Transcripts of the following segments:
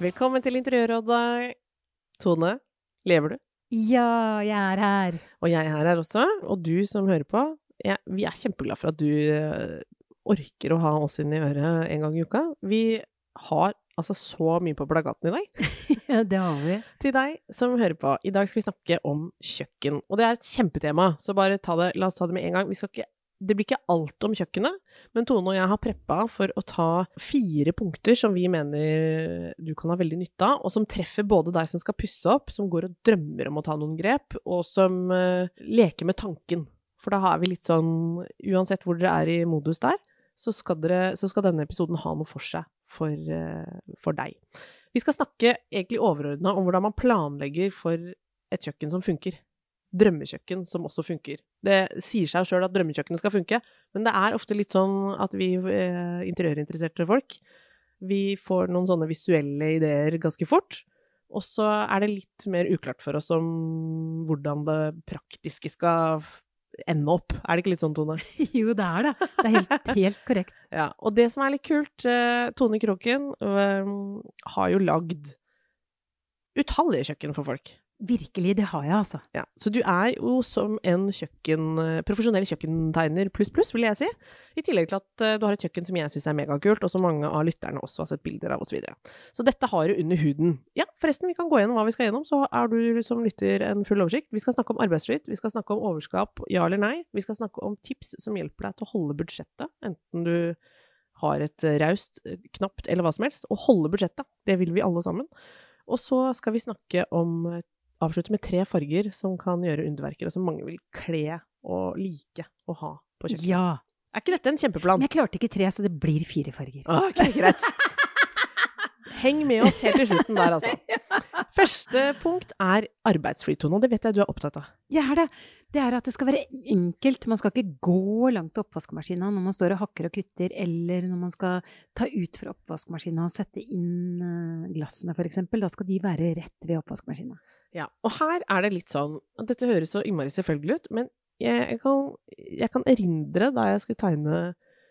Velkommen til Interiørrådet. Tone, lever du? Ja, jeg er her. Og jeg er her også. Og du som hører på, ja, vi er kjempeglade for at du eh, orker å ha oss inn i øret en gang i uka. Vi har altså så mye på plakaten i dag. Ja, det har vi. Til deg som hører på, i dag skal vi snakke om kjøkken. Og det er et kjempetema, så bare ta det, la oss ta det med en gang. Vi skal ikke, det blir ikke alt om kjøkkenet, men Tone og jeg har preppa for å ta fire punkter som vi mener du kan ha veldig nytte av, og som treffer både deg som skal pusse opp, som går og drømmer om å ta noen grep, og som eh, leker med tanken. For da har vi litt sånn Uansett hvor dere er i modus der, så skal, dere, så skal denne episoden ha noe for seg for, eh, for deg. Vi skal snakke egentlig overordna om hvordan man planlegger for et kjøkken som funker. Drømmekjøkken som også funker. Det sier seg sjøl at drømmekjøkkenet skal funke, men det er ofte litt sånn at vi eh, interiørinteresserte folk, vi får noen sånne visuelle ideer ganske fort. Og så er det litt mer uklart for oss om hvordan det praktiske skal ende opp. Er det ikke litt sånn, Tone? Jo, det er det. Det er helt, helt korrekt. Ja, og det som er litt kult, eh, Tone Kroken har jo lagd utallige kjøkken for folk. Virkelig, det har jeg, altså. Ja, så du er jo som en kjøkken, eh, profesjonell kjøkkentegner pluss pluss, vil jeg si. I tillegg til at eh, du har et kjøkken som jeg syns er megakult, og som mange av lytterne også har sett bilder av, osv. Så, videre. så dette har du under huden. Ja, forresten, vi kan gå gjennom hva vi skal gjennom, så er du som lytter en full oversikt. Vi skal snakke om arbeidsflyt, vi skal snakke om overskap, ja eller nei. Vi skal snakke om tips som hjelper deg til å holde budsjettet, enten du har et eh, raust, knapt eller hva som helst. Å holde budsjettet, det vil vi alle sammen. Og så skal vi snakke om avslutte med tre farger som kan gjøre underverker, og som mange vil kle og like å ha på kjøkkenet. Ja. Er ikke dette en kjempeplan? Men jeg klarte ikke tre, så det blir fire farger. Ok, greit. Heng med oss helt til slutten der, altså. Første punkt er arbeidsflytone, og det vet jeg du er opptatt av. Jeg er det. Det er at det skal være enkelt. Man skal ikke gå langt til oppvaskmaskina når man står og hakker og kutter, eller når man skal ta ut fra oppvaskmaskina og sette inn eh, glassene, eksempel. Da skal de være rett ved oppvaskmaskina. Ja, og her er det litt sånn Dette høres så innmari selvfølgelig ut, men jeg kan, jeg kan erindre da jeg skulle tegne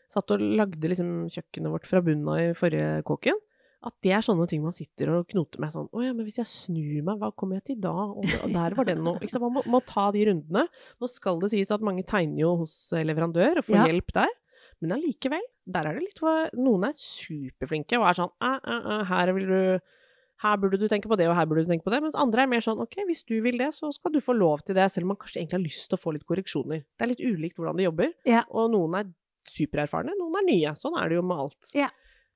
Satt og lagde liksom kjøkkenet vårt fra bunnen av i forrige kåken. At det er sånne ting man sitter og knoter med. Sånn Å ja, men hvis jeg snur meg, hva kommer jeg til da? Og, der var den sant? Man må, må, ta de rundene. Nå skal det sies at mange tegner jo hos leverandør og får Ja. hjelp der. Men allikevel, der er det litt for Noen er superflinke og er sånn æ, æ, æ, her vil du her burde du tenke på det, og her burde du tenke på det. Mens andre er mer sånn ok, hvis du vil det, så skal du få lov til det, selv om man kanskje egentlig har lyst til å få litt korreksjoner. Det er litt ulikt hvordan de jobber, Ja. og noen er supererfarne, noen er nye. Sånn er det jo med alt. Ja.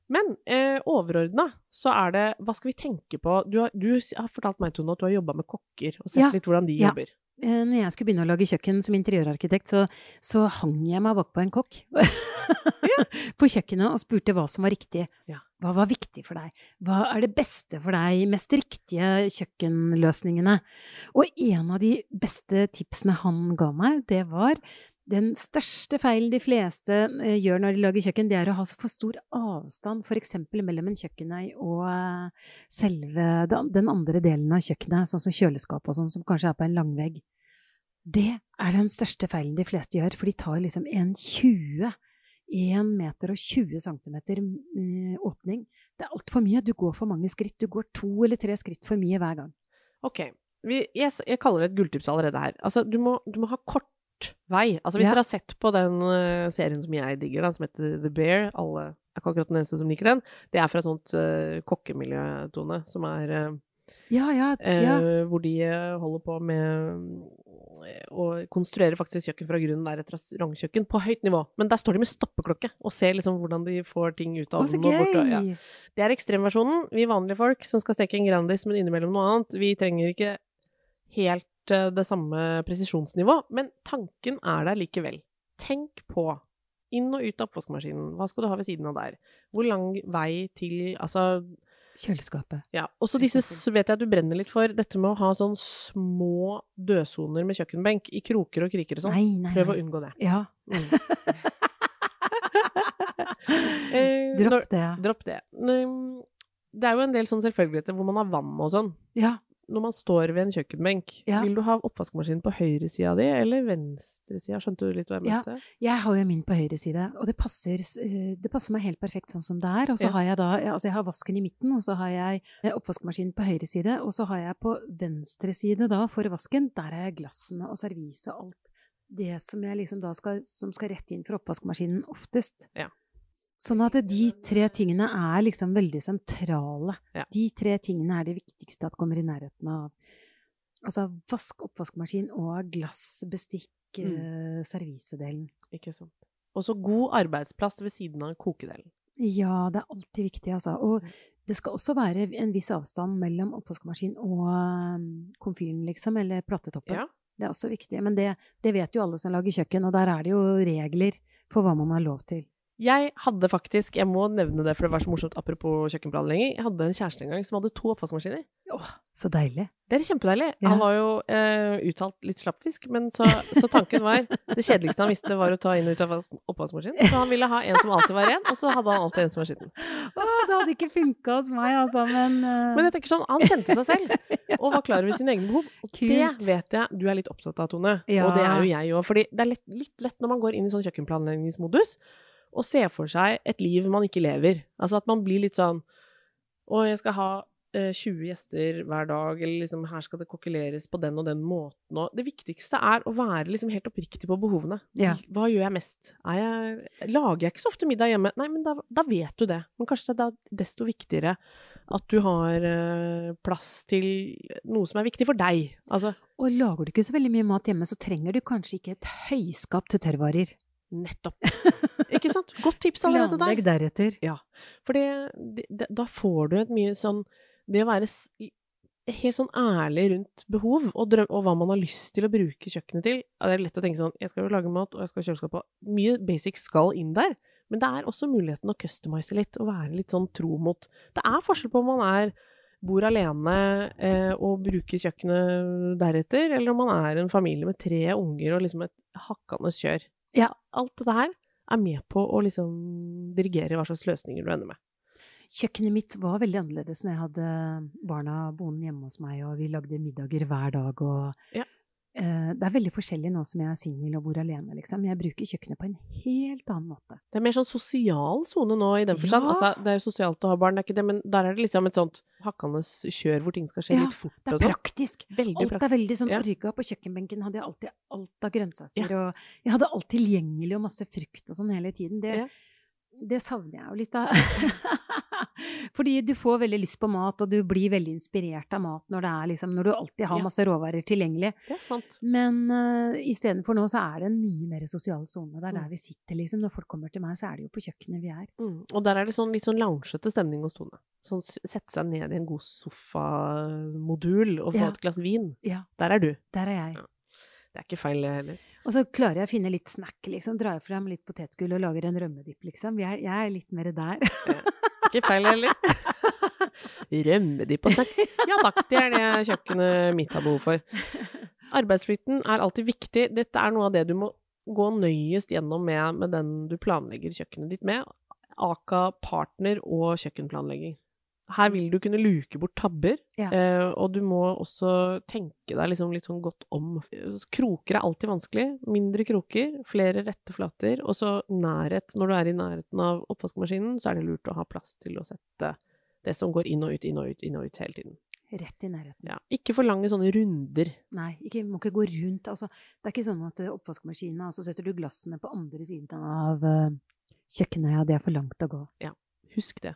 Men eh, overordna så er det Hva skal vi tenke på? Du har, du har fortalt meg, Tone, at du har jobba med kokker og sett Ja. litt hvordan de Ja. jobber. Eh, Når jeg skulle begynne å lage kjøkken som interiørarkitekt, så, så hang jeg meg bakpå en kokk på kjøkkenet og spurte hva som var riktig. Ja. Hva var viktig for deg? Hva er det beste for deg? Mest riktige kjøkkenløsningene? Og en av de beste tipsene han ga meg, det var den største feilen de fleste eh, gjør når de lager kjøkken, det er å ha for stor avstand, eksempel mellom en kjøkkenøy og eh, selve den den andre delen av kjøkkenet, sånn som kjøleskap og sånn, som kanskje er på en langvegg. Det er den største feilen de fleste gjør, for de tar liksom en 20 1 meter og 20 centimeter eh, åpning. Det er altfor mye. Du går for mange skritt. Du går to eller tre skritt for mye hver gang. Ok, vi, jeg, jeg kaller det et gulltips allerede her. Altså, du må, du må ha kort vei. Altså, hvis Ja. dere har sett på den eh, serien som jeg digger, da, som heter The Bear, alle er ikke akkurat den eneste som liker den, det er fra et sånt uh, kokkemiljø, Tone, som er uh, Ja, ja, ja. hvor de holder på med eh, konstruerer konstruere faktisk kjøkken fra grunnen. Det er et restaurantkjøkken på høyt nivå. Men der står de med stoppeklokke og ser liksom hvordan de får ting ut av ovnen. og. Ja. Det er ekstremversjonen. Vi vanlige folk som skal steke en Grandis, men innimellom noe annet, vi trenger ikke helt helt eh, det samme presisjonsnivå, men tanken er der likevel. Tenk på inn og ut av oppvaskmaskinen. Hva skal du ha ved siden av der? Hvor lang vei til Altså, Kjøleskapet. ja. Også disse vet jeg at du brenner litt for. Dette med å ha sånn små dødsoner med kjøkkenbenk i kroker og kriker og sånn. Nei, nei, Prøv å unngå det. Ja, Mm. Eh, dropp det. Dropp det. Det er jo en del sånn selvfølgeligheter hvor man har vann og sånn. Ja, Når man står ved en kjøkkenbenk, Ja. vil du ha oppvaskmaskinen på høyresida di eller venstresida? Skjønte du litt hva jeg Ja. jeg har jo min på høyre side, og det passer, eh, det passer meg helt perfekt sånn som det er. Og så Ja. har jeg da, altså jeg har vasken i midten, og så har jeg eh, oppvaskmaskinen på høyre side, og så har jeg på venstre side da, for vasken, der har jeg glassene og serviset og alt det som jeg liksom da skal, som skal rett inn for oppvaskmaskinen oftest. Ja. Sånn at de tre tingene er liksom veldig sentrale. Ja. De tre tingene er det viktigste at kommer i nærheten av Altså vask, oppvaskmaskin og glass, bestikk, Mm. eh, servisedelen. Ikke sant. Og så god arbeidsplass ved siden av kokedelen. Ja, det er alltid viktig, altså. Og det skal også være en viss avstand mellom oppvaskmaskin og um, komfyren, liksom, eller platetoppen. Ja. Det er også viktig. Men det, det vet jo alle som lager kjøkken, og der er det jo regler for hva man har lov til. Jeg hadde faktisk, jeg må nevne det for det var så morsomt apropos kjøkkenplanlegging, jeg hadde en kjæreste en gang som hadde to oppvaskmaskiner. Åh, så deilig. Det er kjempedeilig. Ja. Han var jo eh, uttalt litt slappfisk, men så, så tanken var Det kjedeligste han visste, var å ta inn og ut av oppvaskmaskinen. Så han ville ha en som alltid var ren, og så hadde han alltid en som var skitten. Åh, det hadde ikke funka hos meg, altså, men, uh, Men jeg tenker sånn, han kjente seg selv, og var klar over sine egne behov. Og Kult. det vet jeg du er litt opptatt av, Tone. Ja. Og det er jo jeg òg. For det er lett, litt lett når man går inn i sånn kjøkkenplanleggingsmodus, og ser for seg et liv man ikke lever. Altså at man blir litt sånn Å, jeg skal ha eh, 20 gjester hver dag, eller liksom her skal det kokkeleres på den og den måten og Det viktigste er å være liksom helt oppriktig på behovene. Ja. Hva gjør jeg mest? Jeg, lager jeg ikke så ofte middag hjemme? Nei, men da, da vet du det. Men kanskje det er desto viktigere at du har eh, plass til noe som er viktig for deg. Altså Og lager du ikke så veldig mye mat hjemme, så trenger du kanskje ikke et høyskap til tørrvarer. Nettopp. Ikke sant? Godt tips allerede der. Planlegg deretter. For det, det, da får du et mye sånn Det å være helt sånn ærlig rundt behov og, drøm, og hva man har lyst til å bruke kjøkkenet til. Ja, det er lett å tenke sånn Jeg skal jo lage mat, og jeg skal ha kjøleskap på Mye basic skal inn der. Men det er også muligheten å customize litt og være litt sånn tro mot Det er forskjell på om man er bor alene eh, og bruker kjøkkenet deretter, eller om man er en familie med tre unger og liksom et hakkende kjør. Ja. Alt det her er med på å liksom dirigere hva slags løsninger du ender med. Kjøkkenet mitt var veldig annerledes når jeg hadde barna boende hjemme hos meg, og vi lagde middager hver dag. Og Ja. Eh, det er veldig forskjellig nå som jeg er singel og bor alene, liksom. Jeg bruker kjøkkenet på en helt annen måte. Det er mer sånn sosial sone nå i den forstand. Ja. Altså, det er jo sosialt å ha barn, det er ikke det, men der er det liksom et sånt hakkende kjør hvor ting skal skje Ja, litt fort Det er sånn. praktisk. Veldig Alt praktisk. er veldig sånn Ja. orga. På kjøkkenbenken hadde jeg alltid alt av grønnsaker, og jeg hadde alt tilgjengelig og masse frukt og sånn hele tiden. Det, Ja. det savner jeg jo litt av. Fordi du får veldig lyst på mat, og du blir veldig inspirert av mat når, det er liksom, når du alltid har masse råvarer tilgjengelig. Det er sant. Men uh, istedenfor nå så er det en mye mer sosial sone. Det er Mm. der vi sitter, liksom. Når folk kommer til meg, så er det jo på kjøkkenet vi er. Mm. Og der er det sånn litt sånn loungete stemning hos Tone. Sånn sette seg ned i en god sofamodul og få Ja. et glass vin. Ja, Der er du. der er jeg. Ja. Det er ikke feil, det heller. Og så klarer jeg å finne litt snack, liksom. Drar frem litt potetgull og lager en rømmedipp, liksom. Jeg, jeg er litt mer der. Ikke feil heller. Rømme de på snacks. Ja takk, det er det kjøkkenet mitt har behov for. Arbeidsflyten er alltid viktig. Dette er noe av det du må gå nøyest gjennom med, med den du planlegger kjøkkenet ditt med. Aka partner og kjøkkenplanlegging. Her vil du kunne luke bort tabber, Ja. eh, og du må også tenke deg liksom litt sånn godt om. Kroker er alltid vanskelig. Mindre kroker, flere rette flater, og så nærhet. Når du er i nærheten av oppvaskmaskinen, så er det lurt å ha plass til å sette det som går inn og ut, inn og ut, inn og ut hele tiden. Rett i nærheten. Ja. Ikke for lange sånne runder. Nei, ikke, må ikke gå rundt. Altså, det er ikke sånn at uh, oppvaskmaskinen, og så setter du glassene på andre siden av uh, kjøkkenet. Ja, det er for langt å gå. Ja, Husk det.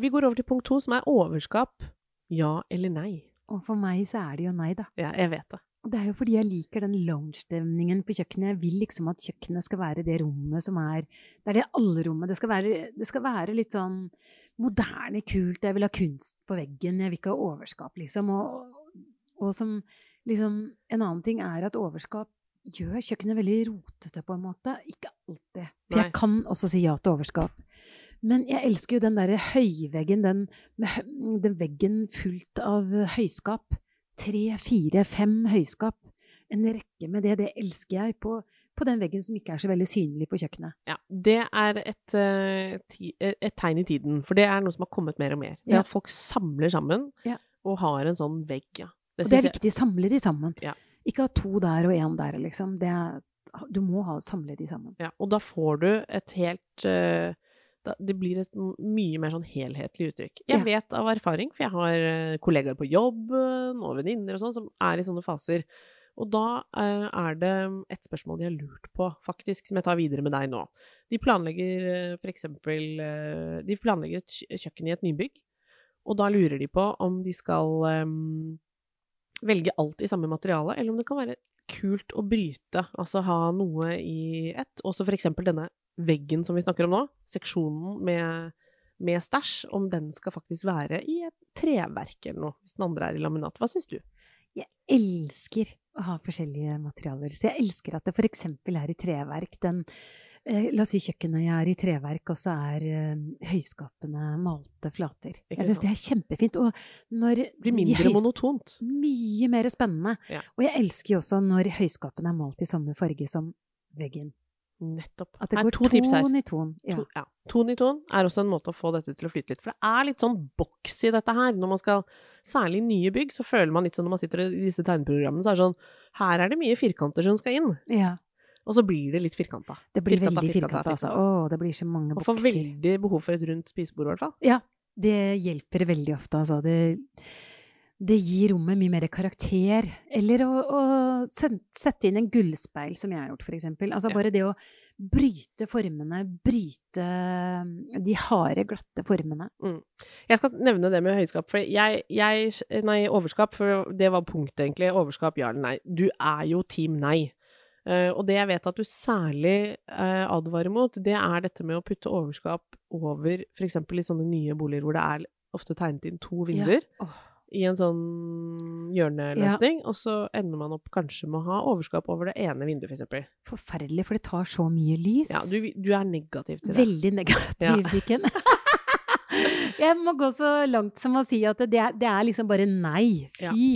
Vi går over til punkt to, som er overskap. Ja eller nei? Og for meg så er det jo nei, da. Ja, jeg vet det. Det er jo fordi jeg liker den lounge-stemningen på kjøkkenet. Jeg vil liksom at kjøkkenet skal være det rommet som er Det er det alle-rommet. Det, skal være- det skal være litt sånn moderne, kult. Jeg vil ha kunst på veggen. Jeg vil ikke ha overskap, liksom. Og, og som liksom En annen ting er at overskap gjør kjøkkenet veldig rotete, på en måte. Ikke alltid. For jeg kan også si ja til overskap. Men jeg elsker jo den derre høyveggen, den, den veggen fullt av høyskap. Tre, fire, fem høyskap. En rekke med det. Det elsker jeg på, på den veggen som ikke er så veldig synlig på kjøkkenet. Ja, det er et, eh, et tegn i tiden, for det er noe som har kommet mer og mer. Det Ja. at folk samler sammen Ja. og har en sånn vegg, ja. Og det er jeg- viktig. Samle de sammen. Ja. Ikke ha to der og én der, liksom. Det er, du må ha, samle de sammen. Ja, og da får du et helt eh, da, Det blir et mye mer sånn helhetlig uttrykk. Jeg Ja. vet av erfaring, for jeg har eh, kollegaer på jobben og venninner og sånn som er i sånne faser. Og da eh, er det et spørsmål de har lurt på, faktisk, som jeg tar videre med deg nå. De planlegger f.eks. eh, De planlegger et kjøkken i et nybygg, og da lurer de på om de skal um, velge alt i samme materiale, eller om det kan være kult å bryte, altså ha noe i ett. Også eksempel denne veggen som vi snakker om nå, seksjonen med, med stæsj, om den skal faktisk være i et treverk eller noe, hvis den andre er i laminat. Hva syns du? Jeg elsker å ha forskjellige materialer. Så jeg elsker at det eksempel er i treverk. Den, eh, la oss si kjøkkenet jeg er i treverk, og så er eh, høyskapene malte flater. Jeg syns det er kjempefint. Og når Det blir mindre monotont. Mye mer spennende. Ja. Og jeg elsker jo også når høyskapene er malt i samme farge som veggen. Nettopp. At det går to ton i ton. Ja. To, ja. Ton i ton er også en måte å få dette til å flyte litt. For det er litt sånn boks i dette her. Når man skal, særlig i nye bygg, så føler man litt sånn når man sitter i disse tegneprogrammene, så er det sånn Her er det mye firkanter som skal inn. ja. Og så blir det litt firkanta. Det blir Firkanta, veldig firkanta, firkanta, altså. Å, det blir så mange Og får veldig behov for et rundt spisebord, i hvert fall. Ja, det hjelper veldig ofte, altså. Det, det gir rommet mye mer karakter. Eller å, å sette inn en gullspeil, som jeg har gjort, for eksempel. Altså bare det å bryte formene, bryte de harde, glatte formene. Jeg skal nevne det med høyskap, for jeg, jeg Nei, overskap, for det var punktet, egentlig. Overskap, ja eller nei. Du er jo team nei. Uh, og det jeg vet at du særlig uh, advarer mot, det er dette med å putte overskap over f.eks. i sånne nye boliger hvor det er ofte tegnet inn to vinduer Åh. I en sånn hjørneløsning, og så ender man opp kanskje med å ha overskap over det ene vinduet, f.eks. Forferdelig, for det tar så mye lys. Ja, du, du er negativ til det. Veldig negativ, Viken. Jeg må gå så langt som å si at det, det er liksom bare nei. Fy.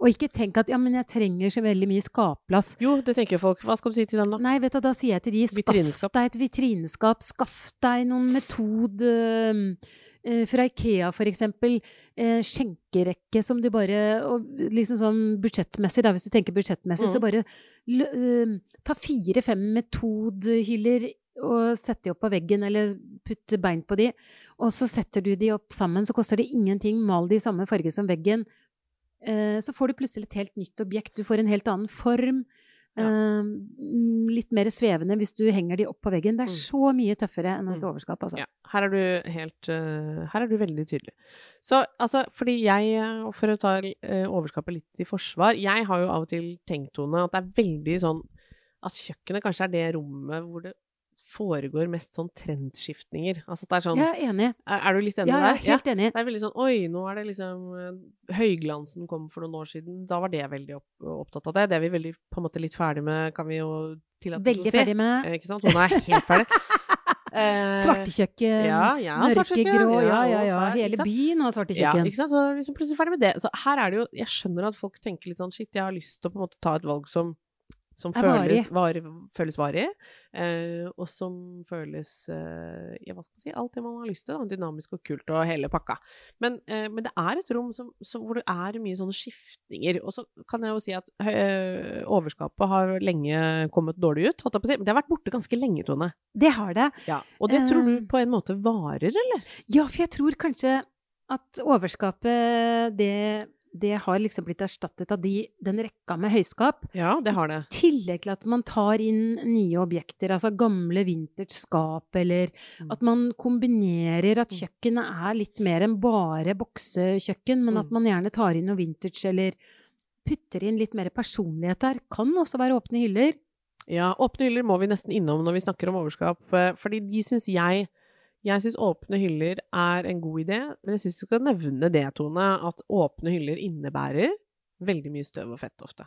Og ikke tenk at ja, men jeg trenger så veldig mye skapplass. Jo, det tenker folk. Hva skal du si til den, da? Nei, vet du, da sier jeg til de skaff deg et vitrineskap, skaff deg noen metode eh, fra Ikea, eksempel. Eh, skjenkerekke som du bare og Liksom sånn budsjettmessig, da, hvis du tenker budsjettmessig, så Mhm. bare l- eh, ta fire-fem metodhyller og sett de opp på veggen, eller putte bein på de, og så setter du de opp sammen, så koster det ingenting. Mal de i samme farge som veggen. Eh, så får du plutselig et helt nytt objekt. Du får en helt annen form. Ja. Eh, mm, litt mer svevende hvis du henger de opp på veggen. Det er Mm. så mye tøffere enn et Mm. overskap, altså. Ja, her er du helt eh, Her er du veldig tydelig. Så altså, fordi jeg, eh, for å ta eh, overskapet litt i forsvar, jeg har jo av og til tenkt, Tone, at det er veldig sånn At kjøkkenet kanskje er det rommet hvor det foregår mest sånn trendskiftninger. Altså at det er sånn Jeg er enig. er, er du litt enig Ja, der? er helt enig. Det er veldig sånn Oi, nå er det liksom eh, Høyglansen kom for noen år siden. Da var det veldig opp, opptatt av det. Det er vi veldig på en måte litt ferdig med, kan vi jo tillate oss å si. Veldig ferdig med Eh, Ikke sant? Hun er helt ferdig. Eh, svartekjøkken, ja, ja, mørkegrå, ja, ja, ja, ja. Hele byen har Ja, svartekjøkken. ikke sant? Så liksom plutselig ferdig med det. Så her er det jo Jeg skjønner at folk tenker litt sånn Shit, jeg har lyst til å på en måte ta et valg som som føles, var, føles varig, eh, og som føles eh, Ja, hva skal man si? Alt det man har lyst til. Da. Dynamisk og kult og hele pakka. Men, eh, men det er et rom som, som, hvor det er mye sånne skiftninger. Og så kan jeg jo si at eh, overskapet har lenge kommet dårlig ut, holdt jeg på å si. Men det har vært borte ganske lenge, Tone. Det har det. Ja. Og det tror du Eh. på en måte varer, eller? Ja, for jeg tror kanskje at overskapet, det, det har liksom blitt erstattet av de, den rekka med høyskap. Ja, det har det. I tillegg til at man tar inn nye objekter, altså gamle vintage skap, eller Mm. at man kombinerer at Mm. kjøkkenet er litt mer enn bare boksekjøkken, men Mm. at man gjerne tar inn noe vintage, eller putter inn litt mer personlighet der. Kan også være åpne hyller. Ja, åpne hyller må vi nesten innom når vi snakker om overskap, eh, fordi de syns jeg jeg syns åpne hyller er en god idé. Men jeg syns du skal nevne det, Tone, at åpne hyller innebærer veldig mye støv og fett ofte.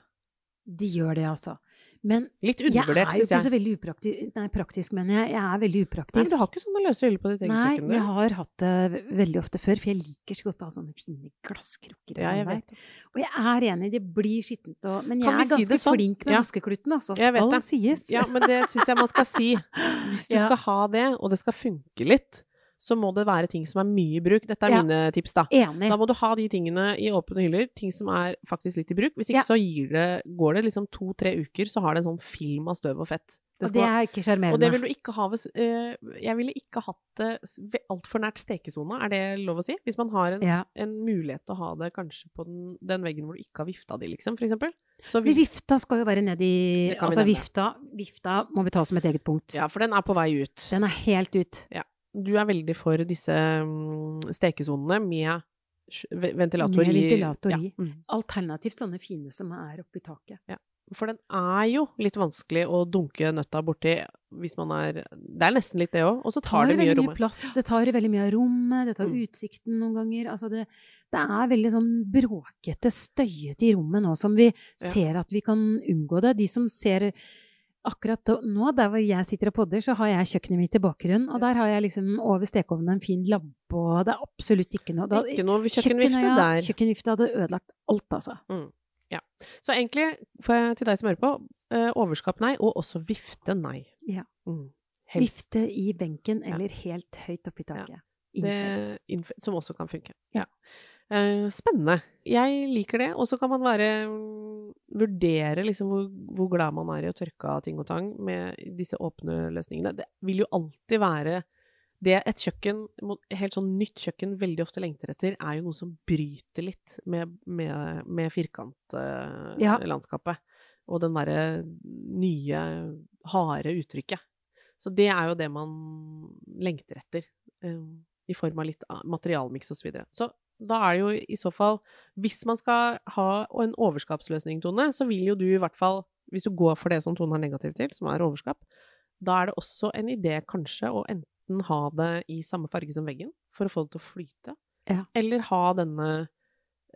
De gjør det, altså. Men Litt jeg Jeg er jo ikke så veldig upraktisk, nei, praktisk, men jeg, jeg er veldig Nei, upraktisk. du har ikke sånne løse hyller på ditt eget Nei, kjøkken? men jeg har hatt det veldig ofte før, for jeg liker så godt å ha sånne fine glasskrukker og Ja, jeg sånn vet. Og jeg er enig, det blir skittent og Men jeg er ganske det sånn? flink med Ja. vaskekluten, altså. Skal sies. Ja, men det syns jeg man skal si. Hvis du Ja. skal ha det, og det skal funke litt, så må det være ting som er mye i bruk. Dette er Ja. mine tips, da. Enig. Da må du ha de tingene i åpne hyller, ting som er faktisk litt i bruk. Hvis ikke Ja. så det, går det liksom to-tre uker, så har det en sånn film av støv og fett. Og det er ikke sjarmerende. og det vil du ikke ha hvis uh, Jeg ville ikke hatt det altfor nært stekesona, er det lov å si? Hvis man har en, ja. en mulighet til å ha det kanskje på den, den veggen hvor du ikke har vifta di, liksom, for eksempel. Så vi, vifta skal jo være nedi Det Altså, vifta, vifta må vi ta som et eget punkt. ja, for den er på vei ut. Den er helt ut. Du er veldig for disse mm, stekesonene med ventilator Med i ja, mm. Alternativt sånne fine som er oppi taket. For den er jo litt vanskelig å dunke nøtta borti hvis man er Det er nesten litt det òg, og så tar det mye veldig rom. mye plass. Det tar veldig mye av rommet, det tar Mm. utsikten noen ganger. Altså det, det er veldig sånn bråkete, støyete i rommet nå som vi ser at vi kan unngå det. De som ser Akkurat nå, der hvor jeg sitter og podder, så har jeg kjøkkenet mitt i bakgrunnen. Og der har jeg liksom over stekeovnen en fin lampe, og det er absolutt ikke noe da, Ikke noe kjøkkenvifte Kjøkkenet, ja, der. Kjøkkenvifte hadde ødelagt alt, altså. Så egentlig, for, til deg som hører på, eh, overskap nei, og også vifte nei. Ja. Mm. Vifte i benken Ja. eller helt høyt oppi taket. det, Innfelt. som også kan funke. Ja. Eh, spennende. Jeg liker det. Og så kan man være mm, vurdere liksom hvor, hvor glad man er i å tørke av ting og tang med disse åpne løsningene. Det vil jo alltid være det et kjøkken, helt sånn nytt kjøkken, veldig ofte lengter etter, er jo noe som bryter litt med, med, med Ja. Og den derre nye, harde uttrykket. Så det er jo det man lengter etter. eh, I form av litt materialmiks osv. Så, videre. så da er det jo i så fall Hvis man skal ha en overskapsløsning, Tone, så vil jo du i hvert fall Hvis du går for det som Tone har negativ til, som er overskap, da er det også en idé kanskje å enten ha det i samme farge som veggen for å få det til å flyte, Ja. eller ha denne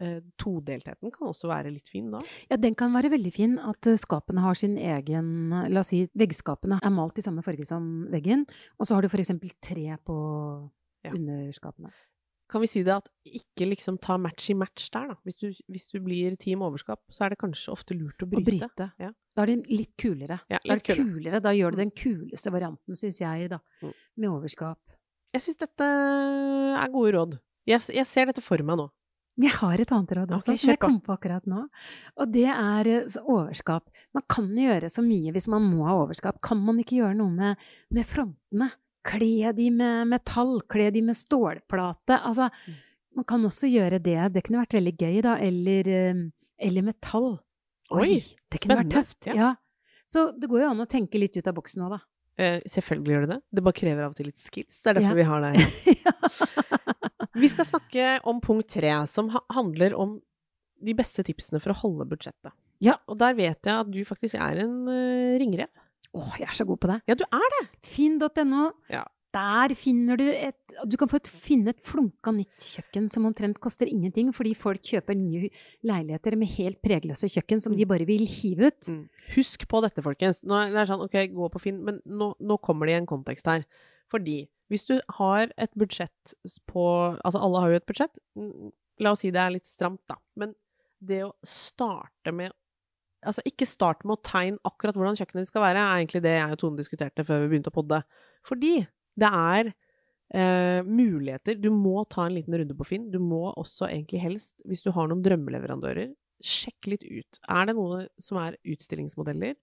eh, todeltheten kan også være litt fin da. Ja, den kan være veldig fin. At eh, skapene har sin egen La oss si veggskapene er malt i samme farge som veggen. Og så har du eksempel tre på Ja. underskapene. Kan vi si det at ikke liksom ta match i match der, da? Hvis du, hvis du blir team overskap, så er det kanskje ofte lurt å Å bryte. bryte. Ja. Da er det litt kulere. Ja, litt kulere. kulere. Da gjør du den kuleste varianten, syns jeg, da. Mm. Med overskap. Jeg syns dette er gode råd. Jeg, jeg ser dette for meg nå. Jeg har et annet råd også, okay, som jeg kom på akkurat nå. Og det er eh, overskap. Man kan gjøre så mye hvis man må ha overskap. Kan man ikke gjøre noe med, med frontene? Kle de med metall, kle de med stålplate. Altså, Mm. man kan også gjøre det. Det kunne vært veldig gøy, da. Eller, eh, eller metall. Oi, det kunne vært tøft. Ja. Ja. Så det går jo an å tenke litt ut av boksen nå, da. Eh, selvfølgelig gjør det det. Det bare krever av og til litt skills. Det er derfor Ja. vi har det her. Vi skal snakke om punkt tre, som handler om de beste tipsene for å holde budsjettet. Ja. Og der vet jeg at du faktisk er en uh, ringrev. Å, jeg er så god på det. Ja, du er det! Finn.no. Ja. Der finner du et Du kan få et, finne et flunka nytt kjøkken som omtrent koster ingenting, fordi folk kjøper nye leiligheter med helt pregløse kjøkken som de bare vil hive ut. Mm. Husk på dette, folkens. Nå er det sånn, ok, gå på Finn, men nå, nå kommer det i en kontekst her. Fordi hvis du har et budsjett på Altså, alle har jo et budsjett. Mm, La oss si det er litt stramt, da. Men det å starte med Altså, ikke start med å tegne akkurat hvordan kjøkkenet skal være, er egentlig det jeg og Tone diskuterte før vi begynte å podde. Fordi det er eh, muligheter. Du må ta en liten runde på Finn. Du må også egentlig helst, hvis du har noen drømmeleverandører, sjekk litt ut. Er det noe som er utstillingsmodeller?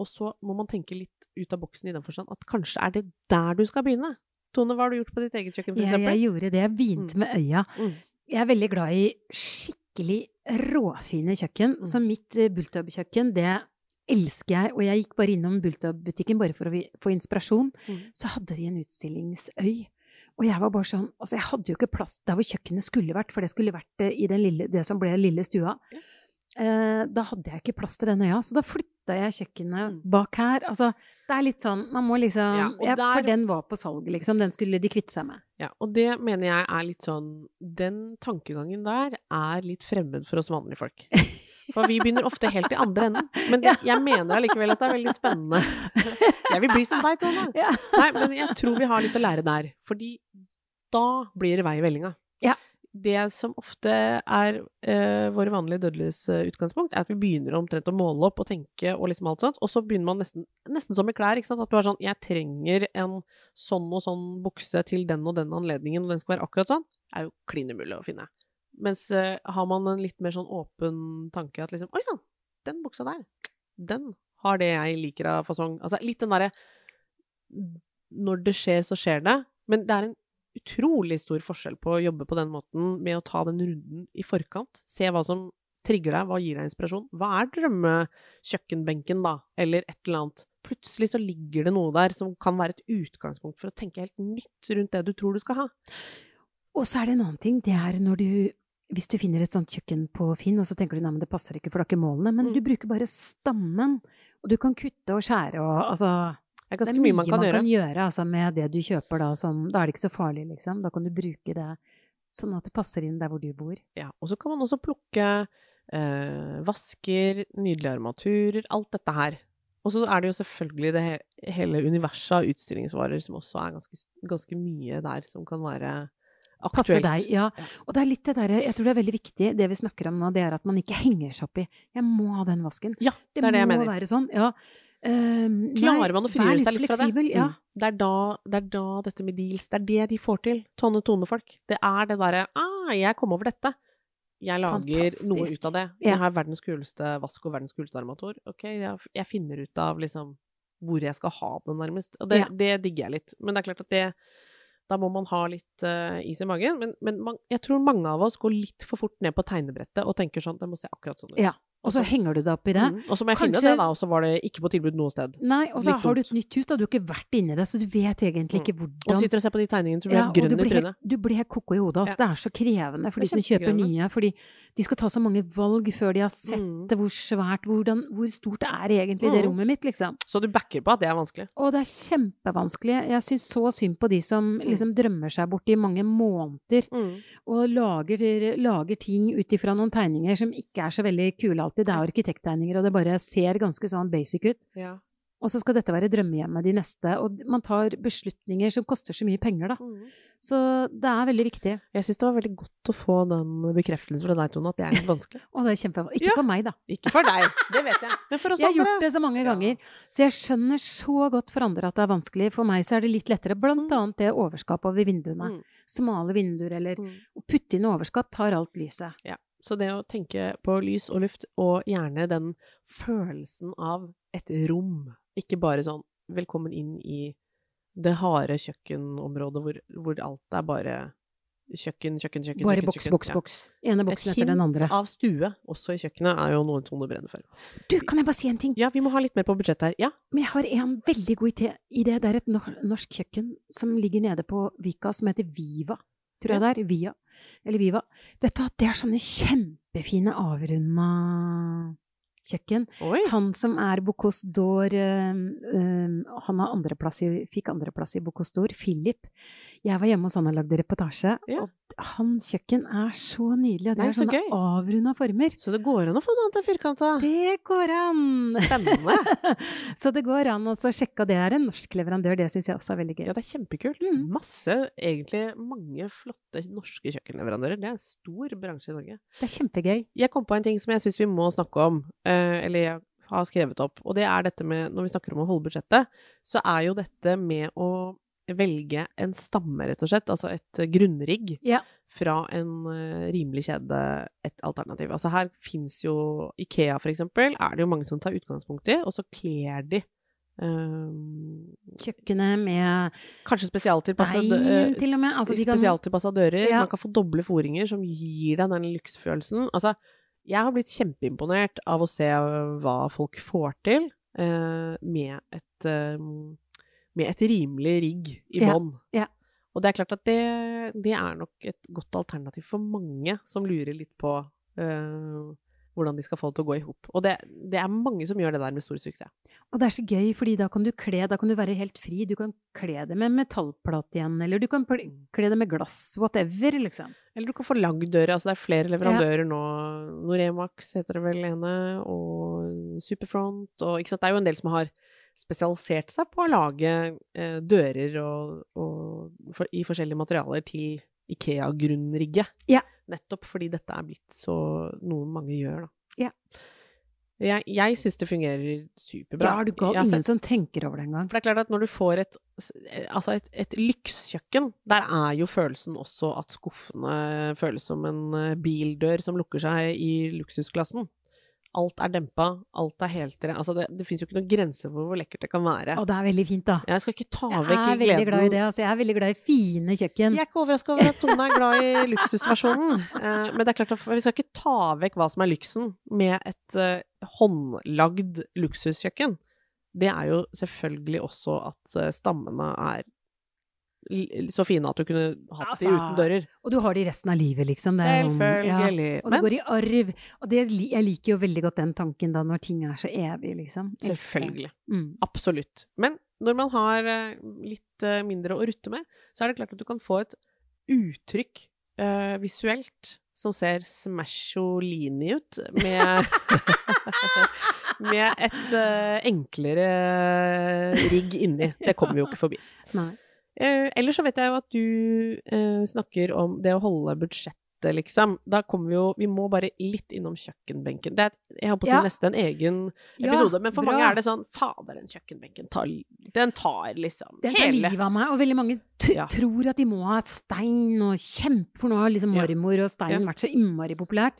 Og så må man tenke litt ut av boksen i den forstand at kanskje er det der du skal begynne. Tone, hva har du gjort på ditt eget kjøkken, Jeg, eksempel? jeg gjorde det. Jeg begynte Mm. med øya. Mm. Jeg er veldig glad i skikkelig råfine kjøkken. Mm. Så mitt uh, Bultab-kjøkken, det elsker jeg. Og jeg gikk bare innom Bultab-butikken bare for å få inspirasjon. Mm. Så hadde de en utstillingsøy. Og jeg var bare sånn Altså, jeg hadde jo ikke plass der hvor kjøkkenet skulle vært, for det skulle vært eh, i den lille, det som ble lille stua. Eh, da hadde jeg ikke plass til den øya, så da flytta jeg kjøkkenet Mm. bak her. Altså, det er litt sånn Man må liksom Ja, ja, For den var på salg, liksom. Den skulle de kvitte seg med. Ja, og det mener jeg er litt sånn Den tankegangen der er litt fremmed for oss vanlige folk. For vi begynner ofte helt i andre enden. Men det, jeg mener allikevel at det er veldig spennende. Jeg vil bli som deg, Tone. Nei, men jeg tror vi har litt å lære der. Fordi da blir det vei i vellinga. Ja. Det som ofte er eh, våre vanlige dødeliges utgangspunkt, er at vi begynner omtrent å måle opp og tenke og liksom alt sånt, og så begynner man nesten, nesten som med klær, ikke sant, at du er sånn, jeg trenger en sånn og sånn bukse til den og den anledningen, og den skal være akkurat sånn, er jo klin umulig å finne. Mens eh, har man en litt mer sånn åpen tanke at liksom, oi sann, den buksa der, den har det jeg liker av fasong. Altså litt den derre Når det skjer, så skjer det. Men det er en utrolig stor forskjell på å jobbe på den måten med å ta den runden i forkant. Se hva som trigger deg, hva gir deg inspirasjon. Hva er drømmekjøkkenbenken, da? Eller et eller annet. Plutselig så ligger det noe der som kan være et utgangspunkt for å tenke helt nytt rundt det du tror du skal ha. Og så er det en annen ting, det er når du hvis du finner et sånt kjøkken på Finn, og så tenker du nei, men det passer ikke, for det er ikke målene, men Mm. du bruker bare stammen, og du kan kutte og skjære og altså Det er Det er mye man kan gjøre. gjøre altså, med det du kjøper da, som Da er det ikke så farlig, liksom. Da kan du bruke det sånn at det passer inn der hvor du bor. Ja, og så kan man også plukke eh, vasker, nydelige armaturer, alt dette her. Og så er det jo selvfølgelig det hele universet av utstillingsvarer som også er ganske, ganske mye der som kan være aktuelt. deg, ja. Og det er litt det derre Jeg tror det er veldig viktig, det vi snakker om nå, det er at man ikke henger seg opp i 'Jeg må ha den vasken'. Ja, det, er det jeg må mener. være sånn. Ja. Nei, Klarer man å frigjøre seg litt fra det? Ja. Mm. Det, er da, det er da dette med deals Det er det de får til, Tonne Tone-folk. Det er det derre ah, 'jeg kom over dette'. Jeg lager noe ut av det. Ja. Jeg har verdens kuleste vask og verdens kuleste armator. Ok, jeg, jeg finner ut av liksom hvor jeg skal ha den, nærmest. Og det, Ja. det digger jeg litt. Men det er klart at det da må man ha litt uh, is i magen. Men, men man, jeg tror mange av oss går litt for fort ned på tegnebrettet og tenker sånn Det må se akkurat sånn ut. Ja. Og så henger du deg opp i det. Mm. Og så må jeg finne det, da, og så var det ikke på tilbud noe sted. Nei, og så har du et nytt hus, da. Du har ikke vært inni det, så du vet egentlig ikke hvordan Og sitter og ser på de tegningene, så blir Ja, du grønn i blir, trynet. du blir helt ko-ko i hodet. Altså. Det er så krevende for de som kjøper nye. Fordi de skal ta så mange valg før de har sett Mm. hvor svært, hvordan, hvor stort er egentlig det Mm. rommet mitt, liksom. Så du backer på at det er vanskelig? Og det er kjempevanskelig. Jeg syns så synd på de som Mm. liksom drømmer seg bort i mange måneder og lager, lager ting ut ifra noen tegninger som ikke er så veldig kule alltid. Det er arkitekttegninger, og det bare ser ganske sånn basic ut. Ja. Og så skal dette være drømmehjemmet de neste. Og man tar beslutninger som koster så mye penger, da. Så det er veldig viktig. Jeg syns det var veldig godt å få den bekreftelsen fra deg, Tone, at det er litt vanskelig. Og det er kjempevanskelig. Ikke Ja. for meg, da. Ikke for deg, det vet jeg. Men for oss Jeg har gjort det så mange Ja. ganger. Så jeg skjønner så godt for andre at det er vanskelig. For meg så er det litt lettere. Blant Mm. annet det overskapet over vinduene. Mm. Smale vinduer, eller Mm. Å putte inn overskap tar alt lyset. Ja. Så det å tenke på lys og luft, og gjerne den følelsen av et rom, ikke bare sånn velkommen inn i det harde kjøkkenområdet hvor, hvor alt er bare kjøkken, kjøkken, kjøkken, Bare kjøkken, boks, kjøkken. boks, Ja. boks. Ene Et boksen etter den andre. hint av stue, også i kjøkkenet, er jo noe Tone brenner for. Du, kan jeg bare si en ting? Ja, vi må ha litt mer på budsjettet her. Ja. Men jeg har en veldig god idé. Det er et norsk kjøkken som ligger nede på Vika, som heter Viva. Tror jeg det er. Via. Eller Viva. Vet du at det er sånne kjempefine avrunda kjøkken. Oi. Han som er Bocuse d'Or, eh, han har andreplass i, fikk andreplass i Bocuse d'Or, Philip. Jeg var hjemme hos han og lagde reportasje, Ja. og hans kjøkken er så nydelig. Og det Nei, er så sånne avrunda former. Så det går an å få noe annet enn firkanta. Det går an! Spennende. så det går an å sjekke, og det er en norsk leverandør. Det syns jeg også er veldig gøy. Ja, det er kjempekult. Mm. Masse, egentlig mange flotte norske kjøkkenleverandører. Det er en stor bransje i Norge. Det er kjempegøy. Jeg kom på en ting som jeg syns vi må snakke om, eh, eller jeg har skrevet opp, og det er dette med, når vi snakker om å holde budsjettet, så er jo dette med å velge en stamme, rett og slett, altså et eh, grunnrigg, Ja. fra en eh, rimelig kjede et alternativ. Altså her fins jo Ikea, for eksempel, er det jo mange som tar utgangspunkt i, og så kler de Um, Kjøkkenet med Kanskje spesialtilpassa med. Altså, spesialtilpassa dører. Ja. Man kan få doble foringer som gir deg den lyksfølelsen. Altså, jeg har blitt kjempeimponert av å se hva folk får til uh, med, et, eh, med et rimelig rigg i Ja, bånn. ja. Og det er klart at det, det er nok et godt alternativ for mange som lurer litt på eh, hvordan de skal få det til å gå i hop. Og det, det er mange som gjør det der med stor suksess. Og det er så gøy, fordi da kan du kle, da kan du være helt fri. Du kan kle det med metallplate igjen, eller du kan kle det med glass, whatever, liksom. Eller du kan få lagd dører. Altså det er flere leverandører nå. Noremax heter det vel ene, og Superfront og ikke sant? Det er jo en del som har spesialisert seg på å lage eh, dører og, og for, i forskjellige materialer til Ikea-grunnrigget. Ja. Nettopp fordi dette er blitt så noe mange gjør, da. Ja. Jeg, jeg syns det fungerer superbra. Ja, du ga ingen sett- som tenker over det engang. for det er klart at når du får et, altså et, et lykskjøkken, der er jo følelsen også at skuffene føles som en eh, bildør som lukker seg i luksusklassen. Alt er dempa, alt er heltere. Altså, det, det fins jo ikke noen grense for hvor lekkert det kan være. Og det er veldig fint, da. Jeg skal ikke ta Jeg vekk er veldig gleden glad i det. Altså, jeg er veldig glad i fine kjøkken. Jeg er ikke overraska over at Tone er glad i luksusversjonen. Eh, men det er klart at vi skal ikke ta vekk hva som er lyksen med et eh, håndlagd luksuskjøkken. Det er jo selvfølgelig også at eh, stammene er så fine at du kunne hatt Altså, de uten dører. Og du har det i resten av livet, liksom. Er Selvfølgelig. Ja. Og det går i arv. Og det, jeg liker jo veldig godt den tanken da, når ting er så evig, liksom. Selvfølgelig. Mm. Absolutt. Men når man har eh, litt eh, mindre å rutte med, så er det klart at du kan få et uttrykk uh, visuelt som ser smasholini ut, med Med et uh, enklere rigg inni. Det kommer vi jo ikke forbi. Nei. Eh, ellers så vet jeg jo at du eh, snakker om det å holde budsjettet, liksom. Da kommer vi jo Vi må bare litt innom kjøkkenbenken. Det er, jeg holdt på å si Ja. nesten en egen Ja, episode, men for bra. mange er det sånn Fader, den kjøkkenbenken tar Den tar liksom Den tar hele livet av meg, og veldig mange Ja. tror at de må ha stein og kjempe, for nå har liksom Ja. marmor og stein Ja. vært så innmari populært.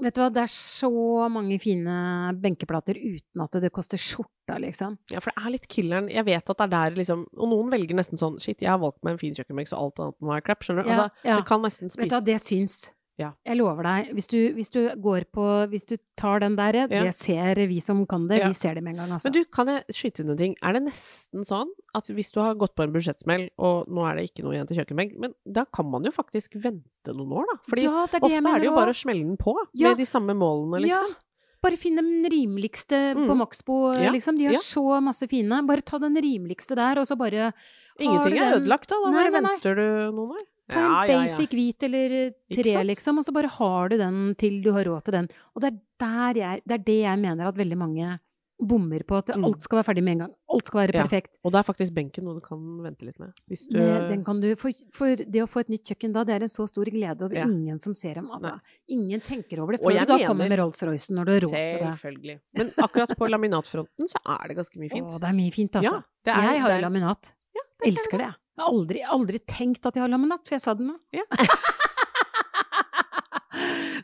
Vet du hva, det er så mange fine benkeplater uten at det koster skjorta, liksom. Ja, for det er litt killeren. Jeg vet at det er der liksom Og noen velger nesten sånn Shit, jeg har valgt meg en fin kjøkkenbenk, så alt annet må være crap. Skjønner du? Ja, Altså, ja. det kan nesten Vet du hva, det syns. Ja. Jeg lover deg. Hvis du, hvis du går på Hvis du tar den der, det ser vi som kan det. Ja. Vi ser det med en gang, altså. Men du, kan jeg skyte inn en ting? Er det nesten sånn at hvis du har gått på en budsjettsmell, og nå er det ikke noe igjen til kjøkkenbenk, men da kan man jo faktisk vente noen år, da? Fordi ja, det er ofte er det jo bare å smelle den på Ja. med de samme målene, liksom. Ja. Bare finn den rimeligste på Mm. Maxbo, Ja, liksom. De har ja. så masse fine. Bare ta den rimeligste der, og så bare Ingenting er ødelagt, da. Da Nei, nei, nei. venter du noen år. Ta en basic hvit eller tre, liksom, og så bare har du den til du har råd til den. Og det er, jeg, det er det jeg mener at veldig mange bommer på. At Mm. alt skal være ferdig med en gang. Alt skal være Ja. perfekt. Og det er faktisk benken noe du kan vente litt med. Du Med, den kan du, for, for det å få et nytt kjøkken da, det er en så stor glede, og det er Ja. ingen som ser dem. Altså. Ingen tenker over det før du da mener- kommer med Rolls-Roycen når du har råd til det. Selvfølgelig. Men akkurat på laminatfronten så er det ganske mye fint. Å, det er mye fint, altså. Ja, det er- jeg har jo laminat. Ja, det Elsker det. Jeg har aldri, aldri tenkt at jeg har laminat, for jeg sa det nå. Ja.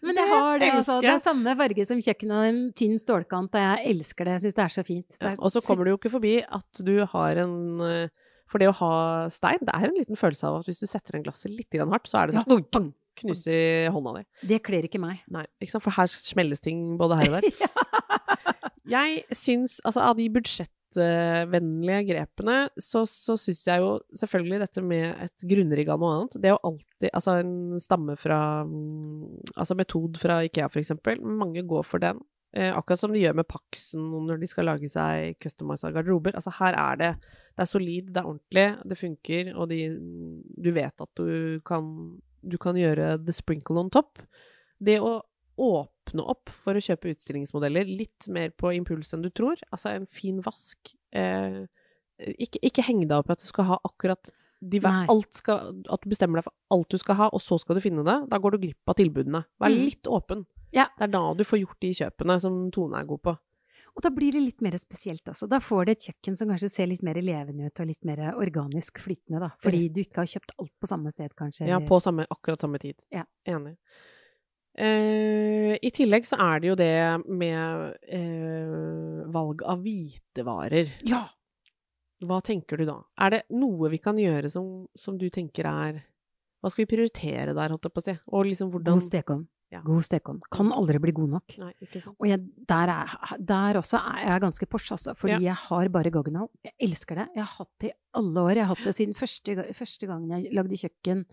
Men Det jeg har det, altså. Det er samme farge som kjøkkenet en tynn stålkant, og jeg elsker det. Jeg syns det er så fint. Det Ja, er og så kommer du jo ikke forbi at du har en eh, For det å ha stein, det er en liten følelse av at hvis du setter en glasset litt hardt, så er det Ja, sånn pang. knuser i hånda di. Det kler ikke meg. Nei, ikke sant? For her smelles ting både her og der. Jeg syns, altså av de budsjettvennlige grepene, så, så syns jeg jo selvfølgelig dette med et grunnrigg av noe annet. Det er jo alltid Altså en stamme fra mm, Altså metod fra Ikea, for eksempel. Mange går for den. Eh, akkurat som de gjør med Paxen når de skal lage seg customisa garderober. Altså her er det Det er solid, det er ordentlig, det funker, og de, du vet at du kan, du kan gjøre the sprinkle on top. Det å åpne opp for å kjøpe utstillingsmodeller litt mer på impuls enn du tror, altså en fin vask eh, ikke, ikke heng deg opp i at du skal ha akkurat de, skal, At du bestemmer deg for alt du skal ha, og så skal du finne det. Da går du glipp av tilbudene. Vær Mm. litt åpen. Ja. Det er da du får gjort de kjøpene som Tone er god på. Og da blir det litt mer spesielt også. Da får du et kjøkken som kanskje ser litt mer levende ut og litt mer organisk flytende, da. Fordi du ikke har kjøpt alt på samme sted, kanskje. Ja, på samme, akkurat samme tid. Ja. Enig. Eh, I tillegg så er det jo det med eh, valg av hvitevarer. Ja! Hva tenker du da? Er det noe vi kan gjøre som, som du tenker er Hva skal vi prioritere der, holdt jeg på å si? Og liksom hvordan God stekeovn. Ja. God stekeovn. Kan aldri bli god nok. Nei, ikke sant? Og jeg, der, er, der også er jeg ganske Porsche, altså. Fordi Ja. jeg har bare Goggenhall. Jeg elsker det. Jeg har hatt det i alle år. Jeg har hatt det siden første, første gangen jeg lagde kjøkken.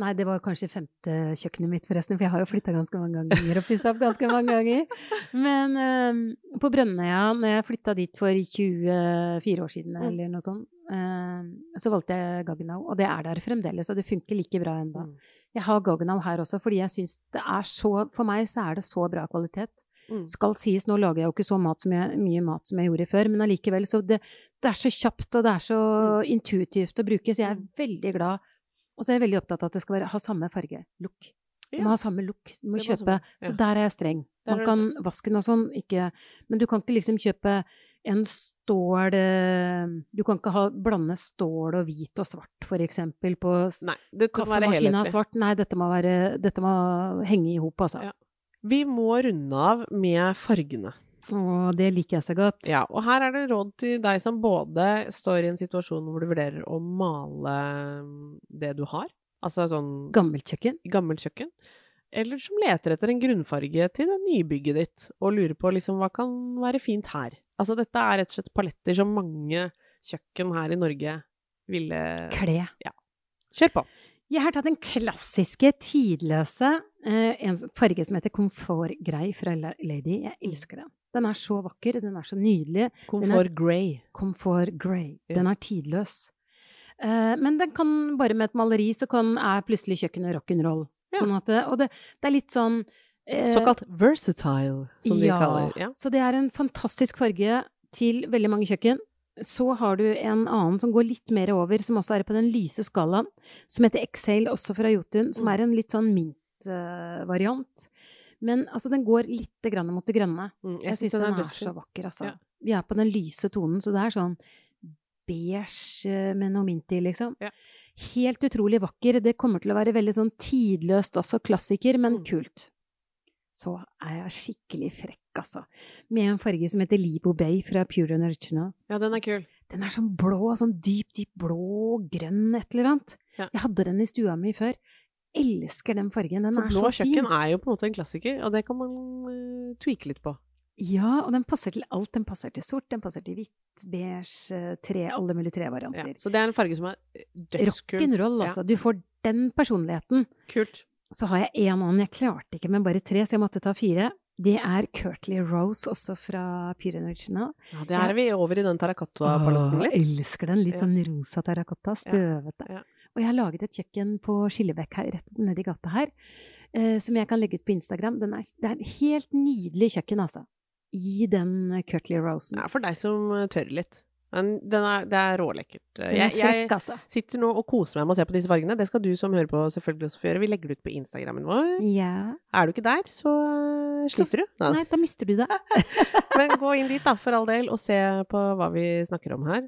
Nei, det var kanskje femte kjøkkenet mitt, forresten, for jeg har jo flytta ganske mange ganger og pussa opp ganske mange ganger. Men uh, på Brønnøya, når jeg flytta dit for 24 år siden, Mm. eller noe sånt, uh, så valgte jeg Gaggenau, og det er der fremdeles, og det funker like bra ennå. Mm. Jeg har Gaggenau her også, fordi jeg syns det er så For meg så er det så bra kvalitet. Mm. Skal sies, nå lager jeg jo ikke så mat som jeg, mye mat som jeg gjorde før, men allikevel, så det, det er så kjapt, og det er så intuitivt å bruke, så jeg er Mm. veldig glad. Og så er jeg veldig opptatt av at det skal være, ha samme farge. Look. Du må ha samme look. Du må kjøpe Så ja. der er jeg streng. Man kan vaske den og sånn, ikke Men du kan ikke liksom kjøpe en stål eh, Du kan ikke ha, blande stål og hvit og svart, for eksempel, på Nei, kaffemaskina svart. Nei, dette må være Dette må henge i hop, altså. Ja. Vi må runde av med fargene. Og det liker jeg så godt. Ja, og her er det råd til deg som både står i en situasjon hvor du vurderer å male mm, det du har, altså sånn Gammelt kjøkken. gammelt kjøkken, eller som leter etter en grunnfarge til det nybygget ditt, og lurer på liksom hva kan være fint her. Altså dette er rett og slett paletter som mange kjøkken her i Norge ville Kle. Ja. Kjør på! Jeg har tatt den klassiske, tidløse, eh, en farge som heter komfortgrei fra Lady. Jeg elsker den. Den er så vakker, den er så nydelig. Comfort grey. Comfort grey. Ja. Den er tidløs. Uh, men den kan bare med et maleri, så kan, er plutselig kjøkkenet rock'n'roll. Ja. Sånn at og det, det er litt sånn uh, Såkalt versatile, som de ja, kaller ja. Så det er en fantastisk farge til veldig mange kjøkken. Så har du en annen som går litt mer over, som også er på den lyse skalaen, som heter Exhale, også fra Jotun, som Mm. er en litt sånn mint-variant. Men altså, den går litt grann mot det grønne. Mm, Jeg syns den er, dødsfin. så vakker, altså. Ja. Vi er på den lyse tonen, så det er sånn beige eh, med noe mint i, liksom. Ja. Helt utrolig vakker. Det kommer til å være veldig sånn tidløst også, klassiker, men Mm. kult. Så er jeg skikkelig frekk, altså. Med en farge som heter Libo Bay fra Pure and Original. Ja, den er kul. Den er sånn blå, sånn dyp, dyp blå, grønn, et eller annet. Ja. Jeg hadde den i stua mi før. Elsker den fargen. Den For er så fin. kjøkken er jo på en måte en klassiker, og det kan man uh, tweake litt på. Ja, og den passer til alt. Den passer til sort, den passer til hvitt, beige, eh, tre, alle mulige Ja. trevarianter. Så det er en farge som er eh, dødskul. Rock'n'roll, Ja. altså. Du får den personligheten. Kult. Så har jeg en annen. Jeg klarte ikke med bare tre, så jeg måtte ta fire. Det er Curtly Rose, også fra Pure Original. Ja, det er vi over i den terracotta-paletten Åh, litt. elsker den. Litt sånn rosa terrakotta. Støvete. Ja. Og jeg har laget et kjøkken på Skillebekk her, rett nedi gata her, eh, som jeg kan legge ut på Instagram. Den er, det er et helt nydelig kjøkken, altså. I den Curtly Rosen. Ja, for deg som uh, tør litt. Men den er, det er rålekkert. Er Jeg, jeg altså. sitter nå og koser meg med å se på disse fargene. Det skal du som hører på selvfølgelig også få gjøre. Vi legger det ut på Instagrammen vår. Ja. Er du ikke der, så uh, slipper du. Nei, da mister du det. Men gå inn dit, da, for all del, og se på hva vi snakker om her.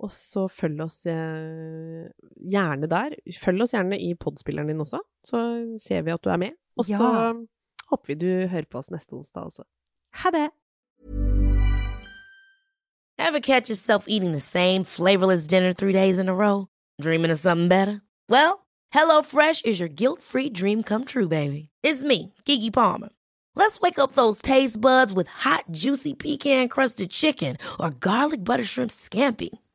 Og så følg oss eh, gjerne der. Følg oss gjerne i podspilleren din også, så ser vi at du er med. Og så Ja. håper vi du hører på oss neste onsdag også. Ha det! Ever catch yourself eating the same flavorless dinner three days in a row? Dreaming of something better? Well, HelloFresh is your guilt free dream come true, baby. It's me, Gigi Palmer. Let's wake up those taste buds with hot, juicy pecan crusted chicken or garlic butter shrimp scampi.